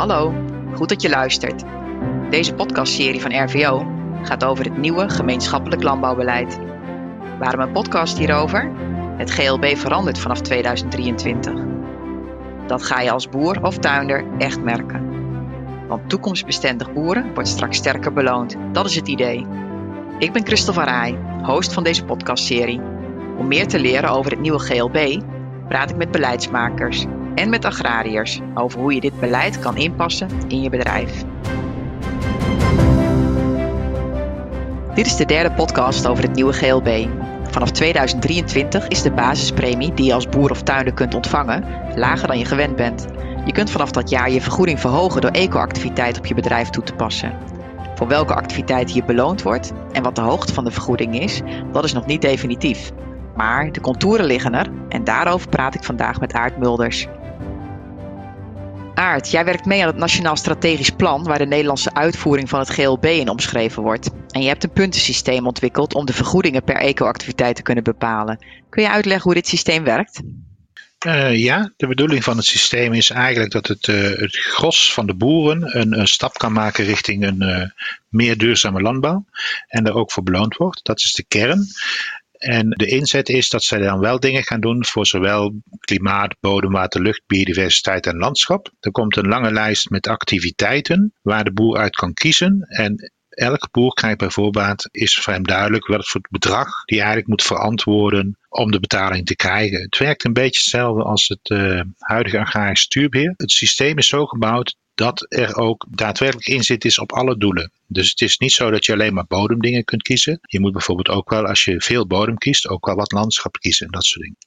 Hallo, goed dat je luistert. Deze podcastserie van RVO gaat over het nieuwe gemeenschappelijk landbouwbeleid. Waarom een podcast hierover? Het GLB verandert vanaf 2023. Dat ga je als boer of tuinder echt merken. Want toekomstbestendig boeren wordt straks sterker beloond. Dat is het idee. Ik ben Christel van Rij, host van deze podcastserie. Om meer te leren over het nieuwe GLB praat ik met beleidsmakers en met agrariërs over hoe je dit beleid kan inpassen in je bedrijf. Dit is de derde podcast over het nieuwe GLB. Vanaf 2023 is de basispremie die je als boer of tuinder kunt ontvangen lager dan je gewend bent. Je kunt vanaf dat jaar je vergoeding verhogen door eco-activiteit op je bedrijf toe te passen. Voor welke activiteit hier beloond wordt en wat de hoogte van de vergoeding is, dat is nog niet definitief. Maar de contouren liggen er en daarover praat ik vandaag met Aart Mulders. Jij werkt mee aan het Nationaal Strategisch Plan waar de Nederlandse uitvoering van het GLB in omschreven wordt. En je hebt een puntensysteem ontwikkeld om de vergoedingen per eco-activiteit te kunnen bepalen. Kun je uitleggen hoe dit systeem werkt? Uh, ja, de bedoeling van het systeem is eigenlijk dat het, uh, het gros van de boeren een, een, stap kan maken richting een uh, meer duurzame landbouw en er ook voor beloond wordt. Dat is de kern. En de inzet is dat zij dan wel dingen gaan doen voor zowel klimaat, bodem, water, lucht, biodiversiteit en landschap. Er komt een lange lijst met activiteiten waar de boer uit kan kiezen. En elke boer krijgt bijvoorbeeld, is voor hem duidelijk wat voor bedrag die eigenlijk moet verantwoorden om de betaling te krijgen. Het werkt een beetje hetzelfde als het uh, huidige agrarisch stuurbeheer. Het systeem is zo gebouwd dat er ook daadwerkelijk inzet is op alle doelen. Dus het is niet zo dat je alleen maar bodemdingen kunt kiezen. Je moet bijvoorbeeld ook wel, als je veel bodem kiest, ook wel wat landschap kiezen en dat soort dingen.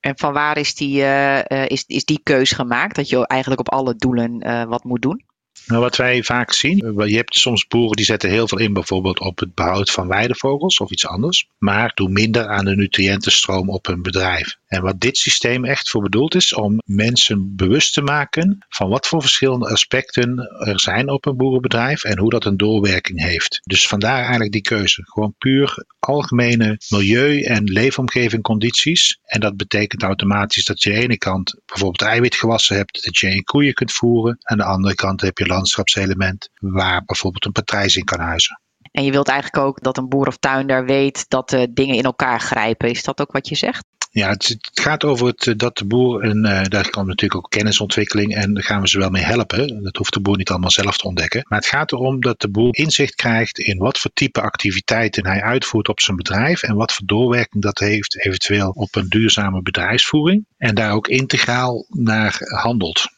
En van waar is die, uh, is, is die keus gemaakt? Dat je eigenlijk op alle doelen uh, wat moet doen? Nou, wat wij vaak zien, je hebt soms boeren die zetten heel veel in bijvoorbeeld op het behoud van weidevogels of iets anders, maar doen minder aan de nutriëntenstroom op hun bedrijf. En wat dit systeem echt voor bedoeld is, om mensen bewust te maken van wat voor verschillende aspecten er zijn op een boerenbedrijf en hoe dat een doorwerking heeft. Dus vandaar eigenlijk die keuze. Gewoon puur algemene milieu- en leefomgeving condities. En dat betekent automatisch dat je aan de ene kant bijvoorbeeld eiwitgewassen hebt, dat je in koeien kunt voeren. Aan de andere kant heb je landschapselement waar bijvoorbeeld een patrijs in kan huizen. En je wilt eigenlijk ook dat een boer of tuinder weet dat de dingen in elkaar grijpen. Is dat ook wat je zegt? Ja, het, gaat over het, eh, dat de boer, en uh, daar komt natuurlijk ook kennisontwikkeling en daar gaan we ze wel mee helpen. Dat hoeft de boer niet allemaal zelf te ontdekken. Maar het gaat erom dat de boer inzicht krijgt in wat voor type activiteiten hij uitvoert op zijn bedrijf en wat voor doorwerking dat heeft eventueel op een duurzame bedrijfsvoering. En daar ook integraal naar handelt.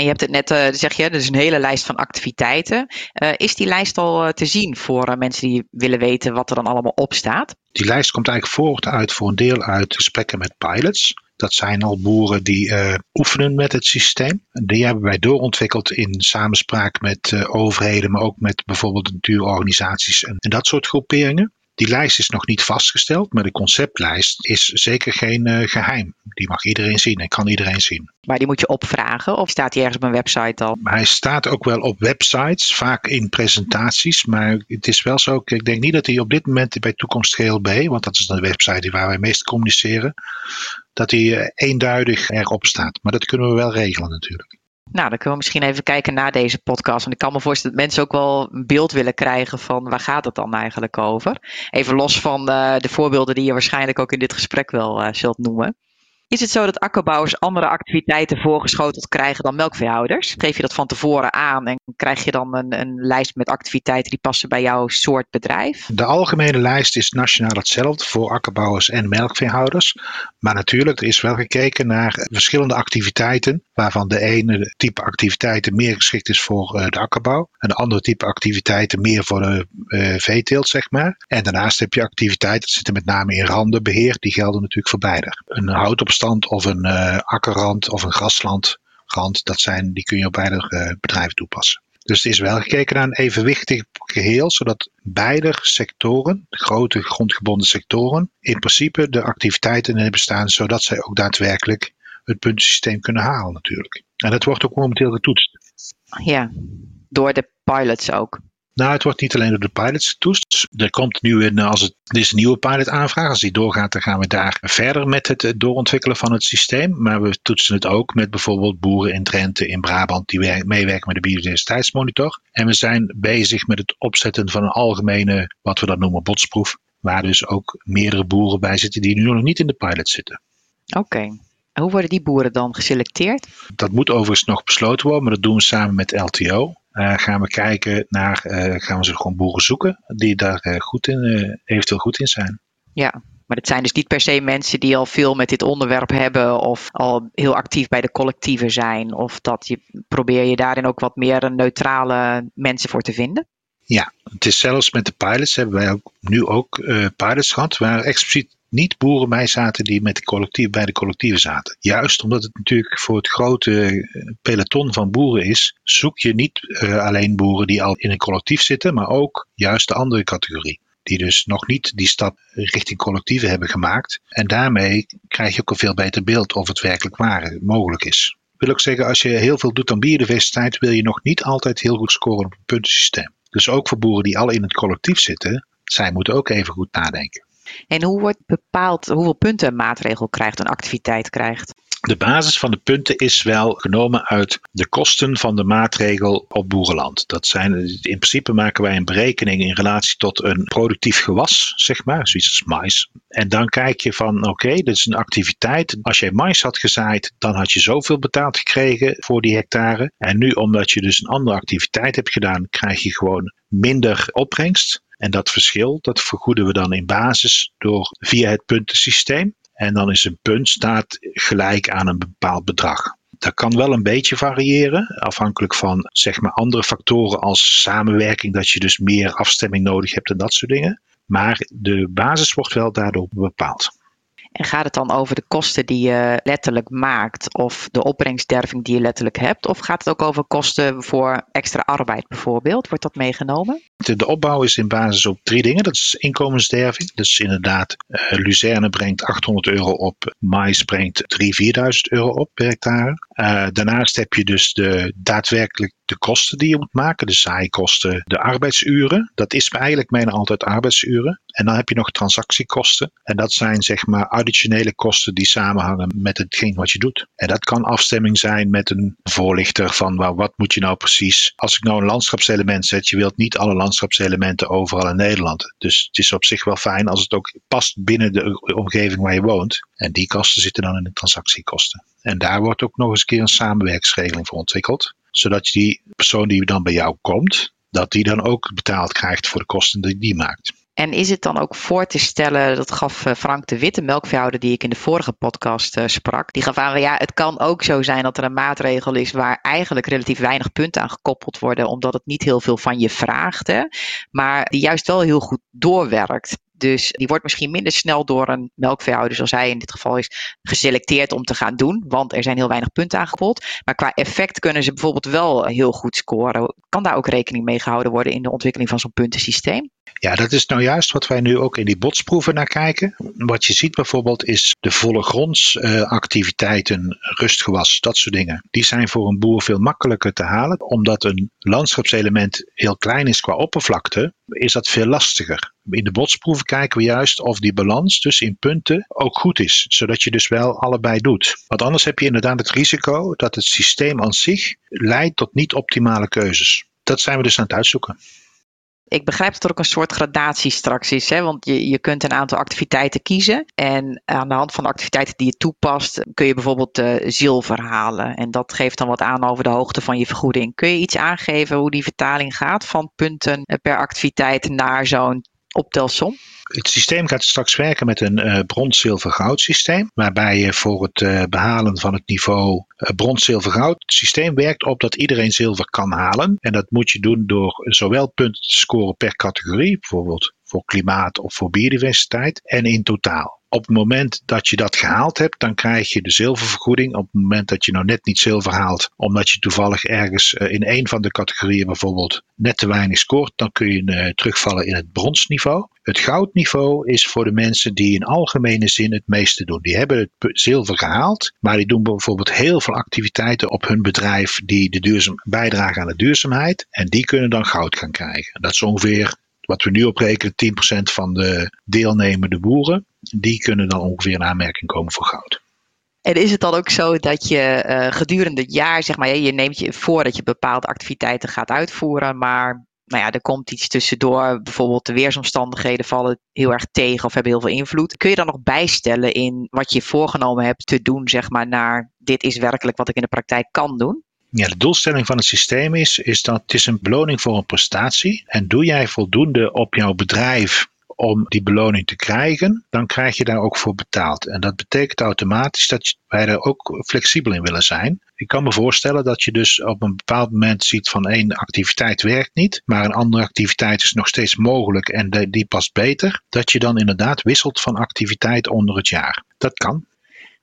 En je hebt het net, uh, zeg je, is een hele lijst van activiteiten. Uh, is die lijst al uh, te zien voor mensen die willen weten wat er dan allemaal op staat? Die lijst komt eigenlijk voort uit voor een deel uit gesprekken met pilots. Dat zijn al boeren die oefenen met het systeem. Die hebben wij doorontwikkeld in samenspraak met overheden, maar ook met bijvoorbeeld natuurorganisaties en dat soort groeperingen. Die lijst is nog niet vastgesteld, maar de conceptlijst is zeker geen uh, geheim. Die mag iedereen zien en kan iedereen zien. Maar die moet je opvragen of staat die ergens op een website al? Hij staat ook wel op websites, vaak in presentaties. Maar het is wel zo, ik denk niet dat hij op dit moment bij Toekomst GLB, want dat is de website waar wij meest communiceren, dat hij uh, eenduidig erop staat. Maar dat kunnen we wel regelen natuurlijk. Nou, dan kunnen we misschien even kijken naar deze podcast. Want ik kan me voorstellen dat mensen ook wel een beeld willen krijgen van waar gaat het dan eigenlijk over. Even los van uh, de voorbeelden die je waarschijnlijk ook in dit gesprek wel uh, zult noemen. Is het zo dat akkerbouwers andere activiteiten voorgeschoteld krijgen dan melkveehouders? Geef je dat van tevoren aan en krijg je dan een, een, lijst met activiteiten die passen bij jouw soort bedrijf? De algemene lijst is nationaal hetzelfde voor akkerbouwers en melkveehouders. Maar natuurlijk, er is wel gekeken naar verschillende activiteiten, waarvan de ene type activiteiten meer geschikt is voor uh, de akkerbouw, en de andere type activiteiten meer voor de uh, veeteelt, zeg maar. En daarnaast heb je activiteiten, dat zitten met name in randenbeheer, die gelden natuurlijk voor beide. Een of een uh, akkerrand of een graslandrand, dat zijn, die kun je op beide uh, bedrijven toepassen. Dus het is wel gekeken naar een evenwichtig geheel, zodat beide sectoren, grote grondgebonden sectoren, in principe de activiteiten hebben staan, zodat zij ook daadwerkelijk het puntensysteem kunnen halen natuurlijk. En dat wordt ook momenteel getoetst. Ja, door de pilots ook. Nou, het wordt niet alleen door de pilots getoetst. Er komt nu een, als het, een nieuwe pilot aanvraag. Als die doorgaat, dan gaan we daar verder met het doorontwikkelen van het systeem. Maar we toetsen het ook met bijvoorbeeld boeren in Drenthe, in Brabant, die meewerken met de biodiversiteitsmonitor. En we zijn bezig met het opzetten van een algemene, wat we dan noemen, botsproef. Waar dus ook meerdere boeren bij zitten die nu nog niet in de pilot zitten. Oké. Hoe worden die boeren dan geselecteerd? Dat moet overigens nog besloten worden, maar dat doen we samen met LTO. Uh, gaan we kijken naar, uh, gaan we ze gewoon boeren zoeken die daar uh, goed in, eventueel goed in zijn. Ja, maar het zijn dus niet per se mensen die al veel met dit onderwerp hebben of al heel actief bij de collectieven zijn. Of dat je probeer je daarin ook wat meer neutrale mensen voor te vinden? Ja, het is zelfs met de pilots hebben wij ook, nu ook pilots gehad waar expliciet niet boeren bij zaten die met collectief, bij de collectieven zaten. Juist omdat het natuurlijk voor het grote eh, peloton van boeren is, zoek je niet uh, alleen boeren die al in een collectief zitten, maar ook juist de andere categorie. Die dus nog niet die stap richting collectieven hebben gemaakt. En daarmee krijg je ook een veel beter beeld of het werkelijk waar mogelijk is. Ik wil ook zeggen, als je heel veel doet aan biodiversiteit, wil je nog niet altijd heel goed scoren op een puntensysteem. Dus ook voor boeren die al in het collectief zitten, zij moeten ook even goed nadenken. En hoe wordt bepaald hoeveel punten een maatregel krijgt, een activiteit krijgt? De basis van de punten is wel genomen uit de kosten van de maatregel op boerenland. Dat zijn, in principe maken wij een berekening in relatie tot een productief gewas, zeg maar, zoiets als mais. En dan kijk je van, oké, dit is een activiteit. Als jij mais had gezaaid, dan had je zoveel betaald gekregen voor die hectare. En nu, omdat je dus een andere activiteit hebt gedaan, krijg je gewoon minder opbrengst. En dat verschil, dat vergoeden we dan in basis door via het puntensysteem. En dan is een punt staat gelijk aan een bepaald bedrag. Dat kan wel een beetje variëren, afhankelijk van zeg maar andere factoren als samenwerking, dat je dus meer afstemming nodig hebt en dat soort dingen. Maar de basis wordt wel daardoor bepaald. En gaat het dan over de kosten die je letterlijk maakt of de opbrengstderving die je letterlijk hebt? Of gaat het ook over kosten voor extra arbeid bijvoorbeeld? Wordt dat meegenomen? De, opbouw is in basis op drie dingen. Dat is inkomensderving. Dus inderdaad, uh, Luzerne brengt 800 euro op, mais brengt 3.000, 4.000 euro op per hectare. Uh, daarnaast heb je dus de daadwerkelijk de kosten die je moet maken, de zaaikosten, de arbeidsuren. Dat is eigenlijk bijna altijd arbeidsuren. En dan heb je nog transactiekosten. En dat zijn zeg maar additionele kosten die samenhangen met hetgeen wat je doet. En dat kan afstemming zijn met een voorlichter van well, wat moet je nou precies. Als ik nou een landschapselement zet, je wilt niet alle landschapselementen overal in Nederland. Dus het is op zich wel fijn als het ook past binnen de omgeving waar je woont. En die kosten zitten dan in de transactiekosten. En daar wordt ook nog eens een keer een samenwerksregeling voor ontwikkeld zodat die persoon die dan bij jou komt, dat die dan ook betaald krijgt voor de kosten die die maakt. En is het dan ook voor te stellen, dat gaf eh, Frank de Witte, melkveehouder die ik in de vorige podcast uh, sprak, die gaf aan, ja, het kan ook zo zijn dat er een maatregel is waar eigenlijk relatief weinig punten aan gekoppeld worden, omdat het niet heel veel van je vraagt, hè, maar die juist wel heel goed doorwerkt. Dus die wordt misschien minder snel door een melkveehouder, zoals hij in dit geval is, geselecteerd om te gaan doen. Want er zijn heel weinig punten aangekoppeld. Maar qua effect kunnen ze bijvoorbeeld wel heel goed scoren. Kan daar ook rekening mee gehouden worden in de ontwikkeling van zo'n puntensysteem? Ja, dat is nou juist wat wij nu ook in die botsproeven naar kijken. Wat je ziet bijvoorbeeld is de volle grondsactiviteiten, rustgewas, dat soort dingen. Die zijn voor een boer veel makkelijker te halen. Omdat een landschapselement heel klein is qua oppervlakte, is dat veel lastiger. In de botsproeven kijken we juist of die balans dus in punten ook goed is. Zodat je dus wel allebei doet. Want anders heb je inderdaad het risico dat het systeem aan zich leidt tot niet optimale keuzes. Dat zijn we dus aan het uitzoeken ik begrijp dat er ook een soort gradatie straks is. Hè? Want je, je kunt een aantal activiteiten kiezen. En aan de hand van de activiteiten die je toepast, kun je bijvoorbeeld uh, zilver halen. En dat geeft dan wat aan over de hoogte van je vergoeding. Kun je iets aangeven hoe die vertaling gaat van punten per activiteit naar zo'n optelsom? Het systeem gaat straks werken met een uh, brons, zilver, goud systeem. Waarbij je voor het uh, behalen van het niveau uh, brons, zilver, goud. Het systeem werkt op dat iedereen zilver kan halen. En dat moet je doen door zowel punten te scoren per categorie. Bijvoorbeeld voor klimaat of voor biodiversiteit. En in totaal. Op het moment dat je dat gehaald hebt, dan krijg je de zilververgoeding. Op het moment dat je nou net niet zilver haalt, omdat je toevallig ergens eh, in een van de categorieën bijvoorbeeld net te weinig scoort, dan kun je terugvallen in het bronsniveau. Het goudniveau is voor de mensen die in algemene zin het meeste doen. Die hebben het zilver gehaald, maar die doen bijvoorbeeld heel veel activiteiten op hun bedrijf die de duurzaam, bijdragen aan de duurzaamheid. En die kunnen dan goud gaan krijgen. Dat is ongeveer wat we nu oprekenen, 10% van de deelnemende boeren, die kunnen dan ongeveer in aanmerking komen voor goud. En is het dan ook zo dat je uh, gedurende het jaar, zeg maar, je neemt je voor dat je bepaalde activiteiten gaat uitvoeren, maar nou ja, er komt iets tussendoor, bijvoorbeeld de weersomstandigheden vallen heel erg tegen of hebben heel veel invloed. Kun je dan nog bijstellen in wat je voorgenomen hebt te doen, zeg maar, naar dit is werkelijk wat ik in de praktijk kan doen? Ja, de doelstelling van het systeem is, is dat het is een beloning voor een prestatie. En doe jij voldoende op jouw bedrijf om die beloning te krijgen, dan krijg je daar ook voor betaald. En dat betekent automatisch dat wij er ook flexibel in willen zijn. Ik kan me voorstellen dat je dus op een bepaald moment ziet van één activiteit werkt niet, maar een andere activiteit is nog steeds mogelijk en die past beter. Dat je dan inderdaad wisselt van activiteit onder het jaar. Dat kan.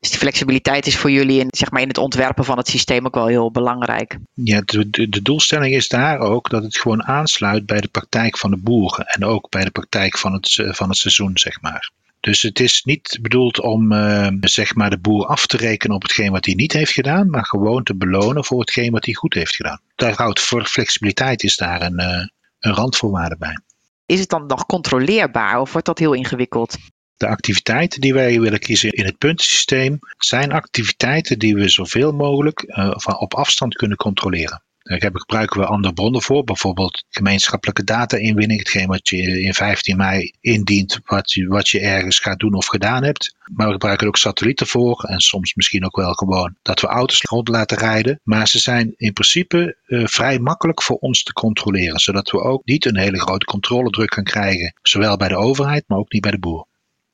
Dus die flexibiliteit is voor jullie in, zeg maar, in het ontwerpen van het systeem ook wel heel belangrijk. Ja, de, de, de, doelstelling is daar ook dat het gewoon aansluit bij de praktijk van de boeren en ook bij de praktijk van het, eh, van het seizoen, zeg maar. Dus het is niet bedoeld om uh, zeg maar de boer af te rekenen op hetgeen wat hij niet heeft gedaan, maar gewoon te belonen voor hetgeen wat hij goed heeft gedaan. Daar houdt voor flexibiliteit is daar een, uh, een randvoorwaarde bij. Is het dan nog controleerbaar of wordt dat heel ingewikkeld? De activiteiten die wij willen kiezen in het puntensysteem zijn activiteiten die we zoveel mogelijk van op afstand kunnen controleren. Daar gebruiken we andere bronnen voor, bijvoorbeeld gemeenschappelijke data-inwinning, hetgeen wat je in 15 mei indient, wat je, wat je ergens gaat doen of gedaan hebt. Maar we gebruiken ook satellieten voor en soms misschien ook wel gewoon dat we auto's rond laten rijden. Maar ze zijn in principe uh, vrij makkelijk voor ons te controleren, zodat we ook niet een hele grote controledruk gaan krijgen, zowel bij de overheid, maar ook niet bij de boer.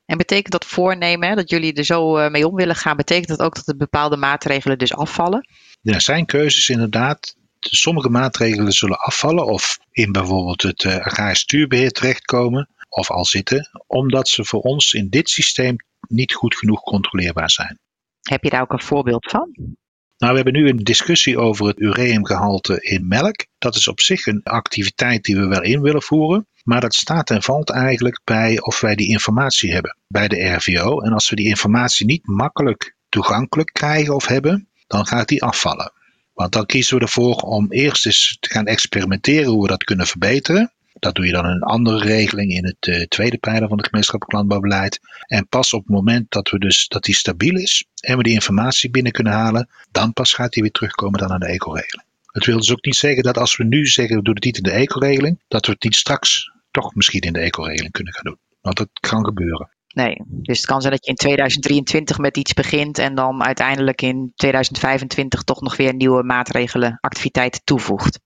En betekent dat voornemen, dat jullie er zo eh, mee om willen gaan, betekent dat ook dat er bepaalde maatregelen dus afvallen? Er zijn keuzes inderdaad. Sommige maatregelen zullen afvallen of in bijvoorbeeld het uh, agrarisch stuurbeheer terechtkomen of al zitten, omdat ze voor ons in dit systeem niet goed genoeg controleerbaar zijn. Heb je daar ook een voorbeeld van? Nou, we hebben nu een discussie over het ureumgehalte in melk. Dat is op zich een activiteit die we wel in willen voeren. Maar dat staat en valt eigenlijk bij of wij die informatie hebben bij de RVO. En als we die informatie niet makkelijk toegankelijk krijgen of hebben, dan gaat die afvallen. Want dan kiezen we ervoor om eerst eens te gaan experimenteren hoe we dat kunnen verbeteren. Dat doe je dan in een andere regeling in het uh, tweede pijler van het gemeenschappelijk landbouwbeleid. En pas op het moment dat, we dus, dat die stabiel is en we die informatie binnen kunnen halen, dan pas gaat die weer terugkomen dan aan de eco-regeling. Het wil dus ook niet zeggen dat als we nu zeggen we doen het niet in de eco-regeling, dat we het niet straks toch misschien in de eco-regeling kunnen gaan doen. Want dat kan gebeuren. Nee, dus het kan zijn dat je in 2023 met iets begint en dan uiteindelijk in 2025 toch nog weer nieuwe maatregelen, activiteiten toevoegt.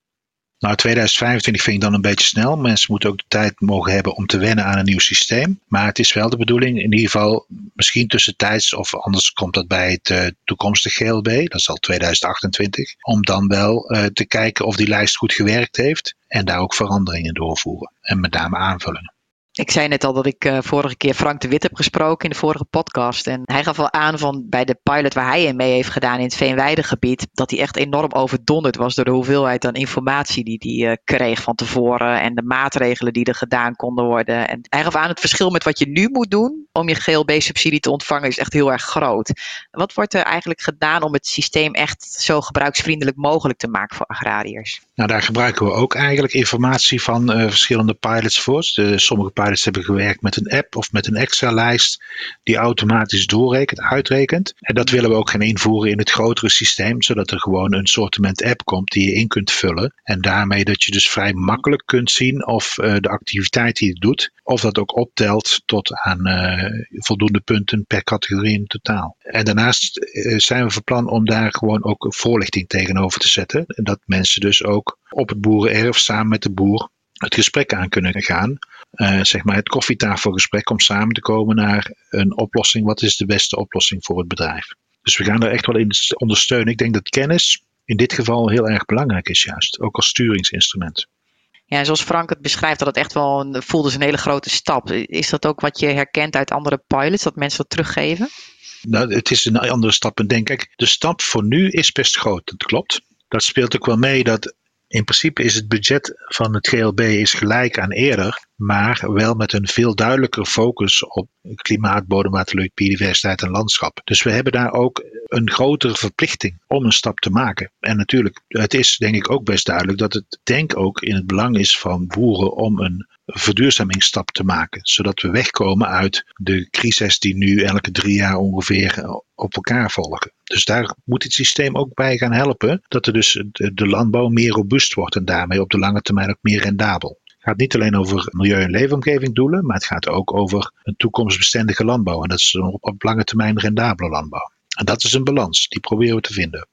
Nou, 2025 vind ik dan een beetje snel. Mensen moeten ook de tijd mogen hebben om te wennen aan een nieuw systeem. Maar het is wel de bedoeling, in ieder geval misschien tussentijds, of anders komt dat bij het uh, toekomstig GLB, dat is al 2028, om dan wel uh, te kijken of die lijst goed gewerkt heeft en daar ook veranderingen doorvoeren. En met name aanvullingen. Ik zei net al dat ik uh, vorige keer Frank de Wit heb gesproken in de vorige podcast. En hij gaf al aan van bij de pilot waar hij in mee heeft gedaan in het Veenweidegebied. Dat hij echt enorm overdonderd was door de hoeveelheid aan informatie die hij uh, kreeg van tevoren. En de maatregelen die er gedaan konden worden. En hij gaf aan het verschil met wat je nu moet doen om je GLB-subsidie te ontvangen is echt heel erg groot. Wat wordt er eigenlijk gedaan om het systeem echt zo gebruiksvriendelijk mogelijk te maken voor agrariërs? Nou, daar gebruiken we ook eigenlijk informatie van uh, verschillende pilots voor. De, sommige pilots providers hebben gewerkt met een app of met een Excel-lijst die automatisch doorrekent, uitrekent. En dat willen we ook gaan invoeren in het grotere systeem, zodat er gewoon een sortiment app komt die je in kunt vullen. En daarmee dat je dus vrij makkelijk kunt zien of uh, de activiteit die je doet, of dat ook optelt tot aan uh, voldoende punten per categorie in totaal. En daarnaast uh, zijn we van plan om daar gewoon ook voorlichting tegenover te zetten. En dat mensen dus ook op het boerenerf samen met de boer het gesprek aan kunnen gaan. Uh, zeg maar het koffietafelgesprek om samen te komen naar een oplossing. Wat is de beste oplossing voor het bedrijf? Dus we gaan er echt wel in ondersteunen. Ik denk dat kennis in dit geval heel erg belangrijk is juist. Ook als sturingsinstrument. Ja, zoals Frank het beschrijft, dat het echt wel een, voelt als een hele grote stap. Is dat ook wat je herkent uit andere pilots, dat mensen dat teruggeven? Nou, het is een andere stap. En denk ik, de stap voor nu is best groot. Dat klopt. Dat speelt ook wel mee dat in principe is het budget van het GLB is gelijk aan eerder, maar wel met een veel duidelijker focus op klimaat, bodemwaterleuk, biodiversiteit en landschap. Dus we hebben daar ook een grotere verplichting om een stap te maken. En natuurlijk, het is denk ik ook best duidelijk dat het denk ook in het belang is van boeren om een verduurzamingsstap te maken. Zodat we wegkomen uit de crisis die nu elke drie jaar ongeveer op elkaar volgen. Dus daar moet het systeem ook bij gaan helpen. Dat er dus de landbouw meer robuust wordt en daarmee op de lange termijn ook meer rendabel. Het gaat niet alleen over milieu- en leefomgeving doelen, maar het gaat ook over een toekomstbestendige landbouw. En dat is op, op lange termijn rendabele landbouw. En dat is een balans, die proberen we te vinden.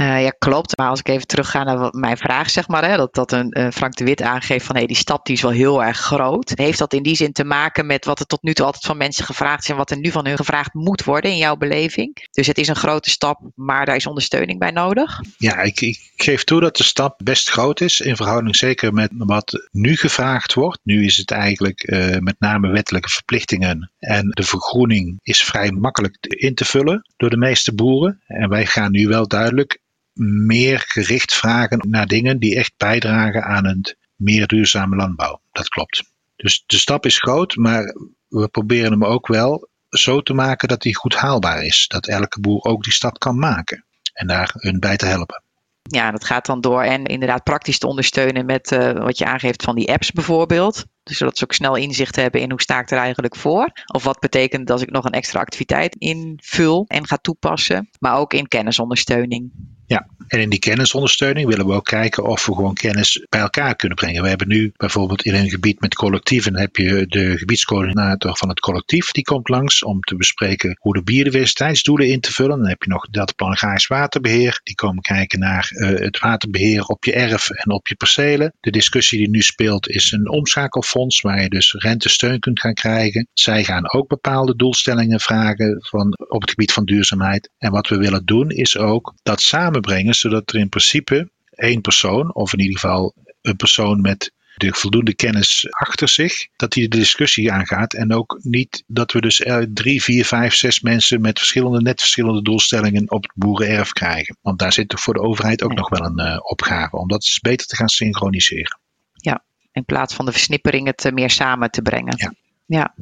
Uh, ja, klopt. Maar als ik even terugga naar mijn vraag, zeg maar, hè, dat, dat een uh, Frank de Wit aangeeft van hey, die stap die is wel heel erg groot. Heeft dat in die zin te maken met wat er tot nu toe altijd van mensen gevraagd is en wat er nu van hun gevraagd moet worden in jouw beleving? Dus het is een grote stap, maar daar is ondersteuning bij nodig? Ja, ik, ik geef toe dat de stap best groot is in verhouding zeker met wat nu gevraagd wordt. Nu is het eigenlijk uh, met name wettelijke verplichtingen en de vergroening is vrij makkelijk in te vullen door de meeste boeren. En wij gaan nu wel duidelijk meer gericht vragen naar dingen die echt bijdragen aan een meer duurzame landbouw. Dat klopt. Dus de stap is groot, maar we proberen hem ook wel zo te maken dat hij goed haalbaar is. Dat elke boer ook die stap kan maken en daar hun bij te helpen. Ja, dat gaat dan door en inderdaad praktisch te ondersteunen met uh, wat je aangeeft van die apps bijvoorbeeld. Dus zodat ze ook snel inzicht hebben in hoe sta ik er eigenlijk voor. Of wat betekent als ik nog een extra activiteit invul en ga toepassen. Maar ook in kennisondersteuning. Ja, en in die kennisondersteuning willen we ook kijken of we gewoon kennis bij elkaar kunnen brengen. We hebben nu bijvoorbeeld in een gebied met collectieven heb je de gebiedscoördinator van het collectief. Die komt langs om te bespreken hoe de biodiversiteitsdoelen in te vullen. Dan heb je nog dat plan Gaars waterbeheer. Die komen kijken naar uh, het waterbeheer op je erf en op je percelen. De discussie die nu speelt is een omschakelfonds waar je dus rentesteun kunt gaan krijgen. Zij gaan ook bepaalde doelstellingen vragen van, op het gebied van duurzaamheid. En wat we willen doen is ook dat samen brengen, zodat er in principe één persoon, of in ieder geval een persoon met de voldoende kennis achter zich, dat die de discussie aangaat. En ook niet dat we dus drie, vier, vijf, zes mensen met verschillende, net verschillende doelstellingen op het boerenerf krijgen. Want daar zit toch voor de overheid ook nog wel een uh, opgave om dat beter te gaan synchroniseren. Ja, in plaats van de versnippering het meer samen te brengen. Ja. Ja,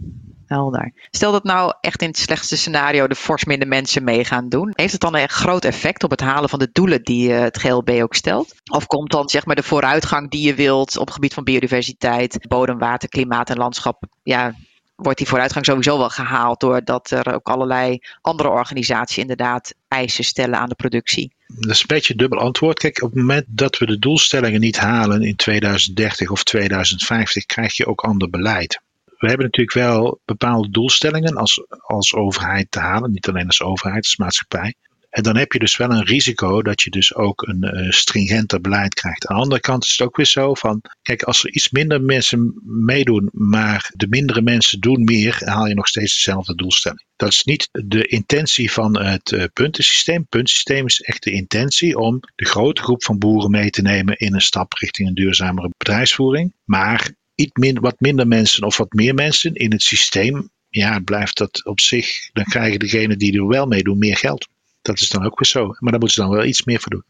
helder. Stel dat nou echt in het slechtste scenario de fors minder mensen mee gaan doen. Heeft het dan een groot effect op het halen van de doelen die het GLB ook stelt? Of komt dan zeg maar de vooruitgang die je wilt op het gebied van biodiversiteit, bodem, water, klimaat en landschap, ja, wordt die vooruitgang sowieso wel gehaald doordat er ook allerlei andere organisaties inderdaad eisen stellen aan de productie? Dat is een beetje een dubbel antwoord. Kijk, op het moment dat we de doelstellingen niet halen in 2030 of 2050, krijg je ook ander beleid we hebben natuurlijk wel bepaalde doelstellingen als, als overheid te halen. Niet alleen als overheid, als maatschappij. En dan heb je dus wel een risico dat je dus ook een uh, stringenter beleid krijgt. Aan de andere kant is het ook weer zo van, kijk, als er iets minder mensen meedoen, maar de mindere mensen doen meer, haal je nog steeds dezelfde doelstelling. Dat is niet de intentie van het uh, puntensysteem. Het puntensysteem is echt de intentie om de grote groep van boeren mee te nemen in een stap richting een duurzamere bedrijfsvoering. Maar iets min, wat minder mensen of wat meer mensen in het systeem, ja, blijft dat op zich, dan krijgen degenen die er wel mee doen meer geld. Dat is dan ook weer zo. Maar daar moeten ze dan wel iets meer voor doen.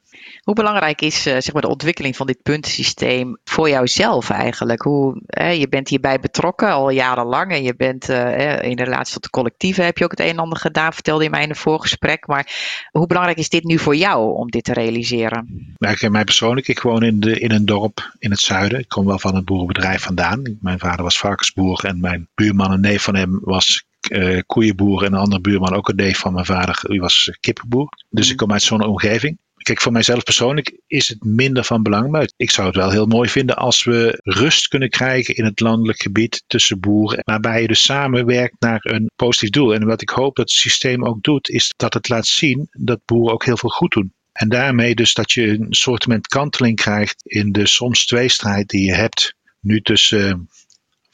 Hoe belangrijk is uh, zeg maar de ontwikkeling van dit puntensysteem voor jouzelf eigenlijk? Hoe, eh, je bent hierbij betrokken al jarenlang en je bent uh, in relatie tot de collectieven heb je ook het een en ander gedaan, vertelde je mij in een voorgesprek. Maar hoe belangrijk is dit nu voor jou om dit te realiseren? Nou, mij persoonlijk, ik woon in, de, in een dorp in het zuiden. Ik kom wel van een boerenbedrijf vandaan. Mijn vader was varkensboer en mijn buurman, een neef van hem, was uh, koeienboer en een andere buurman, ook een neef van mijn vader, die was kippenboer. Dus ik kom uit zo'n omgeving. Kijk, voor mijzelf persoonlijk is het minder van belang. Maar ik zou het wel heel mooi vinden als we rust kunnen krijgen in het landelijk gebied tussen boeren. Waarbij je dus samenwerkt naar een positief doel. En wat ik hoop dat het systeem ook doet, is dat het laat zien dat boeren ook heel veel goed doen. En daarmee dus dat je een soort kanteling krijgt in de soms tweestrijd die je hebt. Nu tussen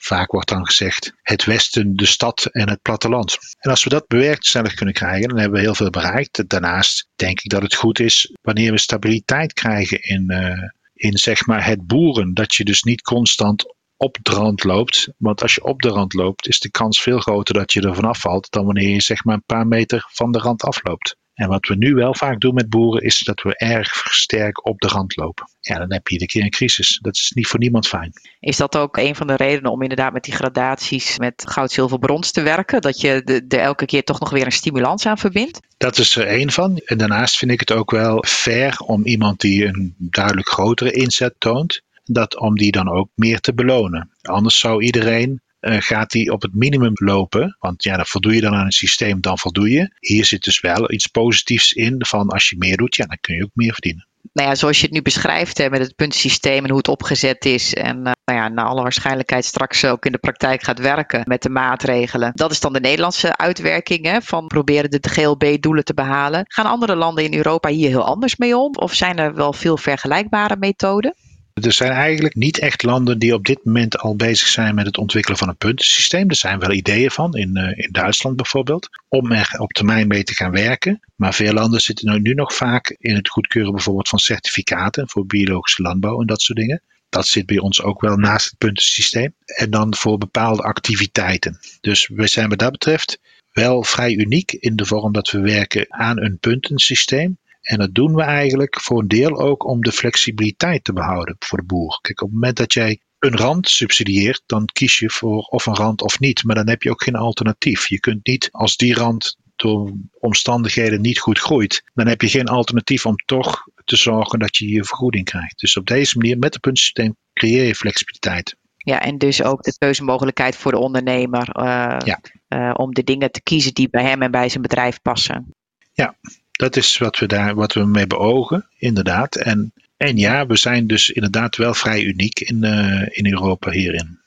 Vaak wordt dan gezegd het westen, de stad en het platteland. En als we dat bewerkstellig kunnen krijgen, dan hebben we heel veel bereikt. Daarnaast denk ik dat het goed is wanneer we stabiliteit krijgen in, uh, in zeg maar het boeren. Dat je dus niet constant op de rand loopt. Want als je op de rand loopt, is de kans veel groter dat je er vanaf valt dan wanneer je zeg maar een paar meter van de rand afloopt. En wat we nu wel vaak doen met boeren, is dat we erg sterk op de rand lopen. Ja, dan heb je iedere keer een crisis. Dat is niet voor niemand fijn. Is dat ook een van de redenen om inderdaad met die gradaties met goud, zilver, brons te werken? Dat je er elke keer toch nog weer een stimulans aan verbindt? Dat is er één van. En daarnaast vind ik het ook wel fair om iemand die een duidelijk grotere inzet toont, dat om die dan ook meer te belonen. Anders zou iedereen gaat die op het minimum lopen. Want ja, dan voldoe je dan aan het systeem, dan voldoe je. Hier zit dus wel iets positiefs in van als je meer doet, ja, dan kun je ook meer verdienen. Nou ja, zoals je het nu beschrijft hè, met het puntensysteem en hoe het opgezet is. En uh, nou ja, naar alle waarschijnlijkheid straks ook in de praktijk gaat werken met de maatregelen. Dat is dan de Nederlandse uitwerking hè, van proberen de GLB-doelen te behalen. Gaan andere landen in Europa hier heel anders mee om? Of zijn er wel veel vergelijkbare methoden? Er zijn eigenlijk niet echt landen die op dit moment al bezig zijn met het ontwikkelen van een puntensysteem. Er zijn wel ideeën van, in, uh, in Duitsland bijvoorbeeld, om er op termijn mee te gaan werken. Maar veel landen zitten nu nog vaak in het goedkeuren bijvoorbeeld van certificaten voor biologische landbouw en dat soort dingen. Dat zit bij ons ook wel naast het puntensysteem. En dan voor bepaalde activiteiten. Dus we zijn wat dat betreft wel vrij uniek in de vorm dat we werken aan een puntensysteem. En dat doen we eigenlijk voor een deel ook om de flexibiliteit te behouden voor de boer. Kijk, op het moment dat jij een rand subsidieert, dan kies je voor of een rand of niet. Maar dan heb je ook geen alternatief. Je kunt niet als die rand door omstandigheden niet goed groeit, dan heb je geen alternatief om toch te zorgen dat je je vergoeding krijgt. Dus op deze manier, met het puntensysteem, creëer je flexibiliteit. Ja, en dus ook de keuzemogelijkheid voor de ondernemer uh, ja. uh, om de dingen te kiezen die bij hem en bij zijn bedrijf passen. Ja, dat is wat we daar wat we mee beogen, inderdaad. En, en ja, we zijn dus inderdaad wel vrij uniek in, uh, in Europa hierin.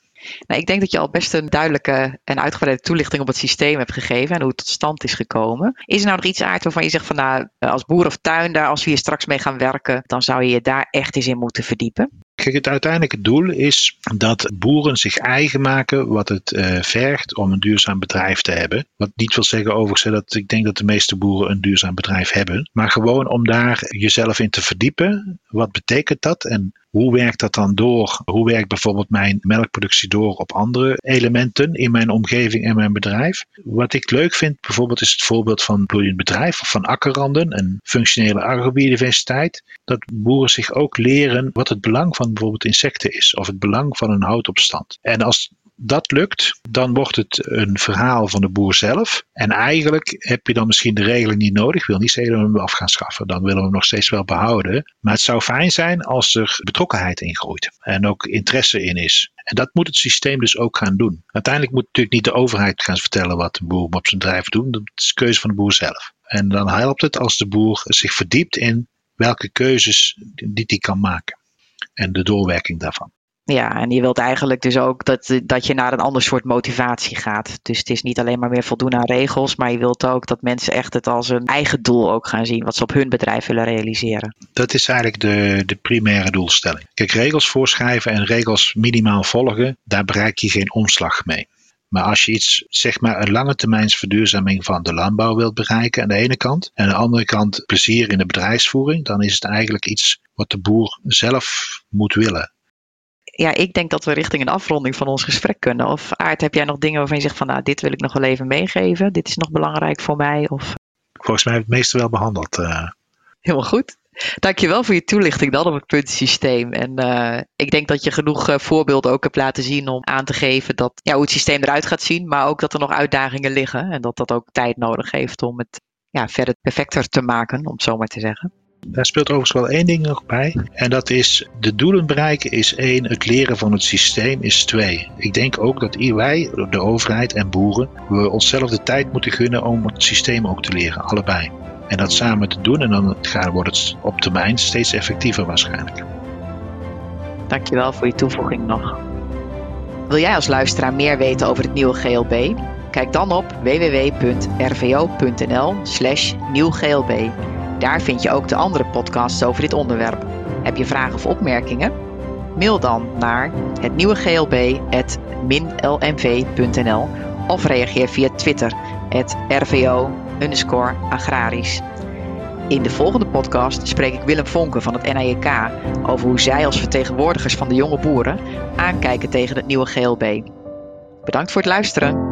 Nou, ik denk dat je al best een duidelijke en uitgebreide toelichting op het systeem hebt gegeven en hoe het tot stand is gekomen. Is er nou nog iets aard waarvan je zegt van nou, als boer of tuinder, als we hier straks mee gaan werken, dan zou je je daar echt eens in moeten verdiepen? Kijk, het uiteindelijke doel is dat boeren zich eigen maken wat het uh, vergt om een duurzaam bedrijf te hebben. Wat niet wil zeggen overigens dat ik denk dat de meeste boeren een duurzaam bedrijf hebben. Maar gewoon om daar jezelf in te verdiepen. Wat betekent dat en hoe werkt dat dan door? Hoe werkt bijvoorbeeld mijn melkproductie door op andere elementen in mijn omgeving en mijn bedrijf? Wat ik leuk vind bijvoorbeeld is het voorbeeld van bloeiend bedrijf of van akkerranden en functionele agrobiodiversiteit. Dat boeren zich ook leren wat het belang van bijvoorbeeld insecten is of het belang van een houtopstand. En als dat lukt, dan wordt het een verhaal van de boer zelf. En eigenlijk heb je dan misschien de regeling niet nodig. Ik wil niet zeggen dat we hem af gaan schaffen. Dan willen we hem nog steeds wel behouden. Maar het zou fijn zijn als er betrokkenheid in groeit. En ook interesse in is. En dat moet het systeem dus ook gaan doen. Uiteindelijk moet natuurlijk niet de overheid gaan vertellen wat de boer op zijn bedrijf doet. Dat is de keuze van de boer zelf. En dan helpt het als de boer zich verdiept in welke keuzes die hij kan maken. En de doorwerking daarvan. Ja, en je wilt eigenlijk dus ook dat, dat je naar een ander soort motivatie gaat. Dus het is niet alleen maar meer voldoen aan regels, maar je wilt ook dat mensen echt het als een eigen doel ook gaan zien, wat ze op hun bedrijf willen realiseren. Dat is eigenlijk de, de primaire doelstelling. Kijk, regels voorschrijven en regels minimaal volgen, daar bereik je geen omslag mee. Maar als je iets, zeg maar, een lange termijns verduurzaming van de landbouw wilt bereiken aan de ene kant, en aan de andere kant plezier in de bedrijfsvoering, dan is het eigenlijk iets wat de boer zelf moet willen ja, ik denk dat we richting een afronding van ons gesprek kunnen. Of Aart, heb jij nog dingen waarvan je zegt van nou, dit wil ik nog wel even meegeven. Dit is nog belangrijk voor mij. Of... Volgens mij heb ik het meeste wel behandeld. Uh... Helemaal goed. Dankjewel voor je toelichting dan op het puntensysteem. En uh, ik denk dat je genoeg uh, voorbeelden ook hebt laten zien om aan te geven dat, ja, hoe het systeem eruit gaat zien. Maar ook dat er nog uitdagingen liggen. En dat dat ook tijd nodig heeft om het ja, verder perfecter te maken, om het zo maar te zeggen. Daar speelt overigens wel één ding nog bij. En dat is de doelen bereiken is één, het leren van het systeem is twee. Ik denk ook dat wij, de overheid en boeren, we onszelf de tijd moeten gunnen om het systeem ook te leren, allebei. En dat samen te doen en dan wordt het op termijn steeds effectiever waarschijnlijk. Dankjewel voor je toevoeging nog. Wil jij als luisteraar meer weten over het nieuwe GLB? Kijk dan op www.rvo.nl/slash nieuwglb. Daar vind je ook de andere podcasts over dit onderwerp. Heb je vragen of opmerkingen? Mail dan naar het nieuwe glb.minlmv.nl of reageer via Twitter, het rvo. In de volgende podcast spreek ik Willem Vonken van het NAJK over hoe zij als vertegenwoordigers van de jonge boeren aankijken tegen het nieuwe GLB. Bedankt voor het luisteren.